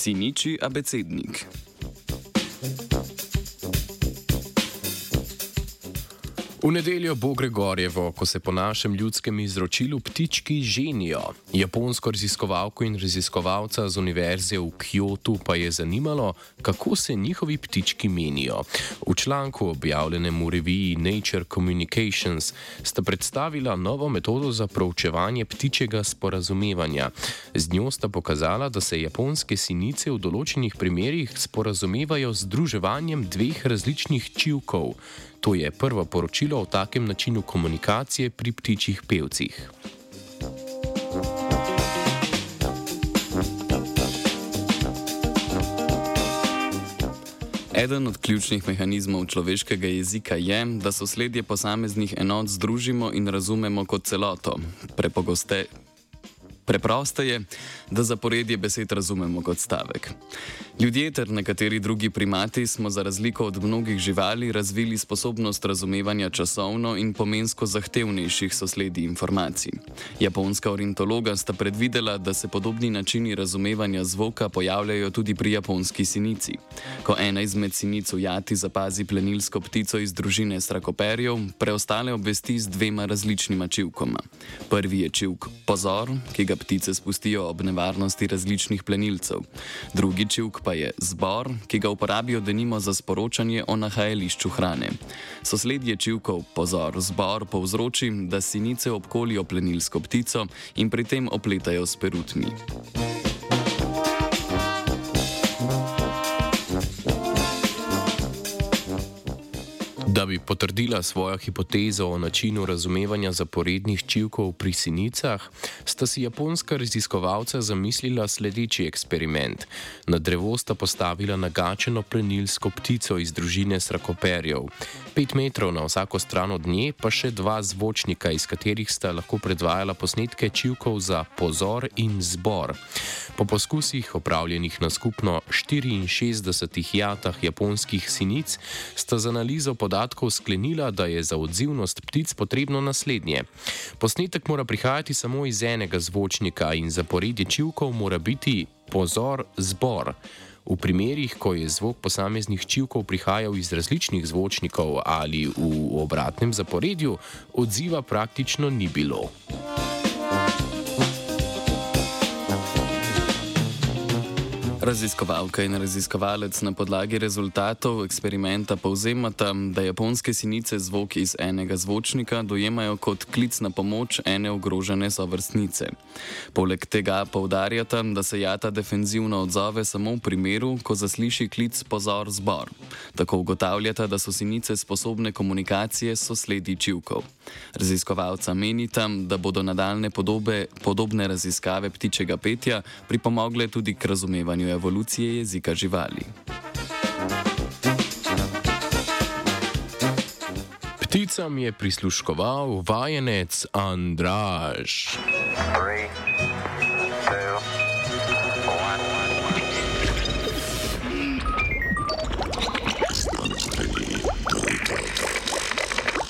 Sinichi Abecednik. V nedeljo bo Gregorjevo, ko se po našem ljudskem izročilu ptički ženijo. Japonsko raziskovalko in raziskovalca z univerze v Kyoto pa je zanimalo, kako se njihovi ptički menijo. V članku objavljenem v reviji Nature Communications sta predstavila novo metodo za proučevanje ptičjega sporazumevanja. Z njo sta pokazala, da se japonske sinice v določenih primerjih sporazumevajo z združevanjem dveh različnih čivkov. To je prvo poročilo o takem načinu komunikacije pri ptičjih pevcih. Eden od ključnih mehanizmov človeškega jezika je, da sosledje posameznih enot združimo in razumemo kot celoto. Prepogoste, Preprosto je, da zaporedje besed razumemo kot stavek. Ljudje ter nekateri drugi primati smo za razliko od mnogih živali razvili sposobnost razumevanja časovno in pomensko zahtevnejših sosledij informacij. Japonska orintologa sta predvidela, da se podobni načini razumevanja zvoka pojavljajo tudi pri japonski sinici. Ko ena izmed sinic v jati zapazi plenilsko ptico iz družine strakoperjev, preostale obvesti z dvema različnima čivkoma. Prvi je čivk pozor, ki ga ptice spustijo ob nevarnosti različnih plenilcev. Drugi čivk pa je zbor, ki ga uporabijo denimo za sporočanje o nahajališču hrane. Sosledje čivkov pozor zbor povzroči, da sinice obkolijo plenilsko ptico in pri tem opletajo s perutmi. Da bi potrdila svojo hipotezo o načinu razumevanja zaporednih čivkov pri sinicah, sta si japonska raziskovalca zamislila sledeči eksperiment. Na drevo sta postavila nagačeno plenilsko ptico iz družine srakoperjev. Pet metrov na vsako stran od nje pa še dva zvočnika, iz katerih sta lahko predvajala posnetke čivkov za pozor in zbor. Po poskusih, opravljenih na skupno 64 jatah japonskih sinic, sta z analizo podatkov sklenila, da je za odzivnost ptic potrebno naslednje. Posnetek mora prihajati samo iz enega zvočnika in zaporedje čivkov mora biti pozor zbor. V primerih, ko je zvok posameznih čivkov prihajal iz različnih zvočnikov ali v obratnem zaporedju, odziva praktično ni bilo. Raziskovalka in raziskovalec na podlagi rezultatov eksperimenta povzemata, da japonske sinice zvok iz enega zvočnika dojemajo kot klic na pomoč ene ogrožene sovrstnice. Poleg tega poudarjata, da se jata defenzivno odzove samo v primeru, ko zasliši klic pozor zbor. Tako ugotavljata, da so sinice sposobne komunikacije s sosledi čivkov. Raziskovalca menita, da bodo nadaljne podobe, podobne raziskave ptičjega petja pripomogle tudi k razumevanju evolucije jezika živali. Pticam je prisluškoval vajenec Andraž. Three.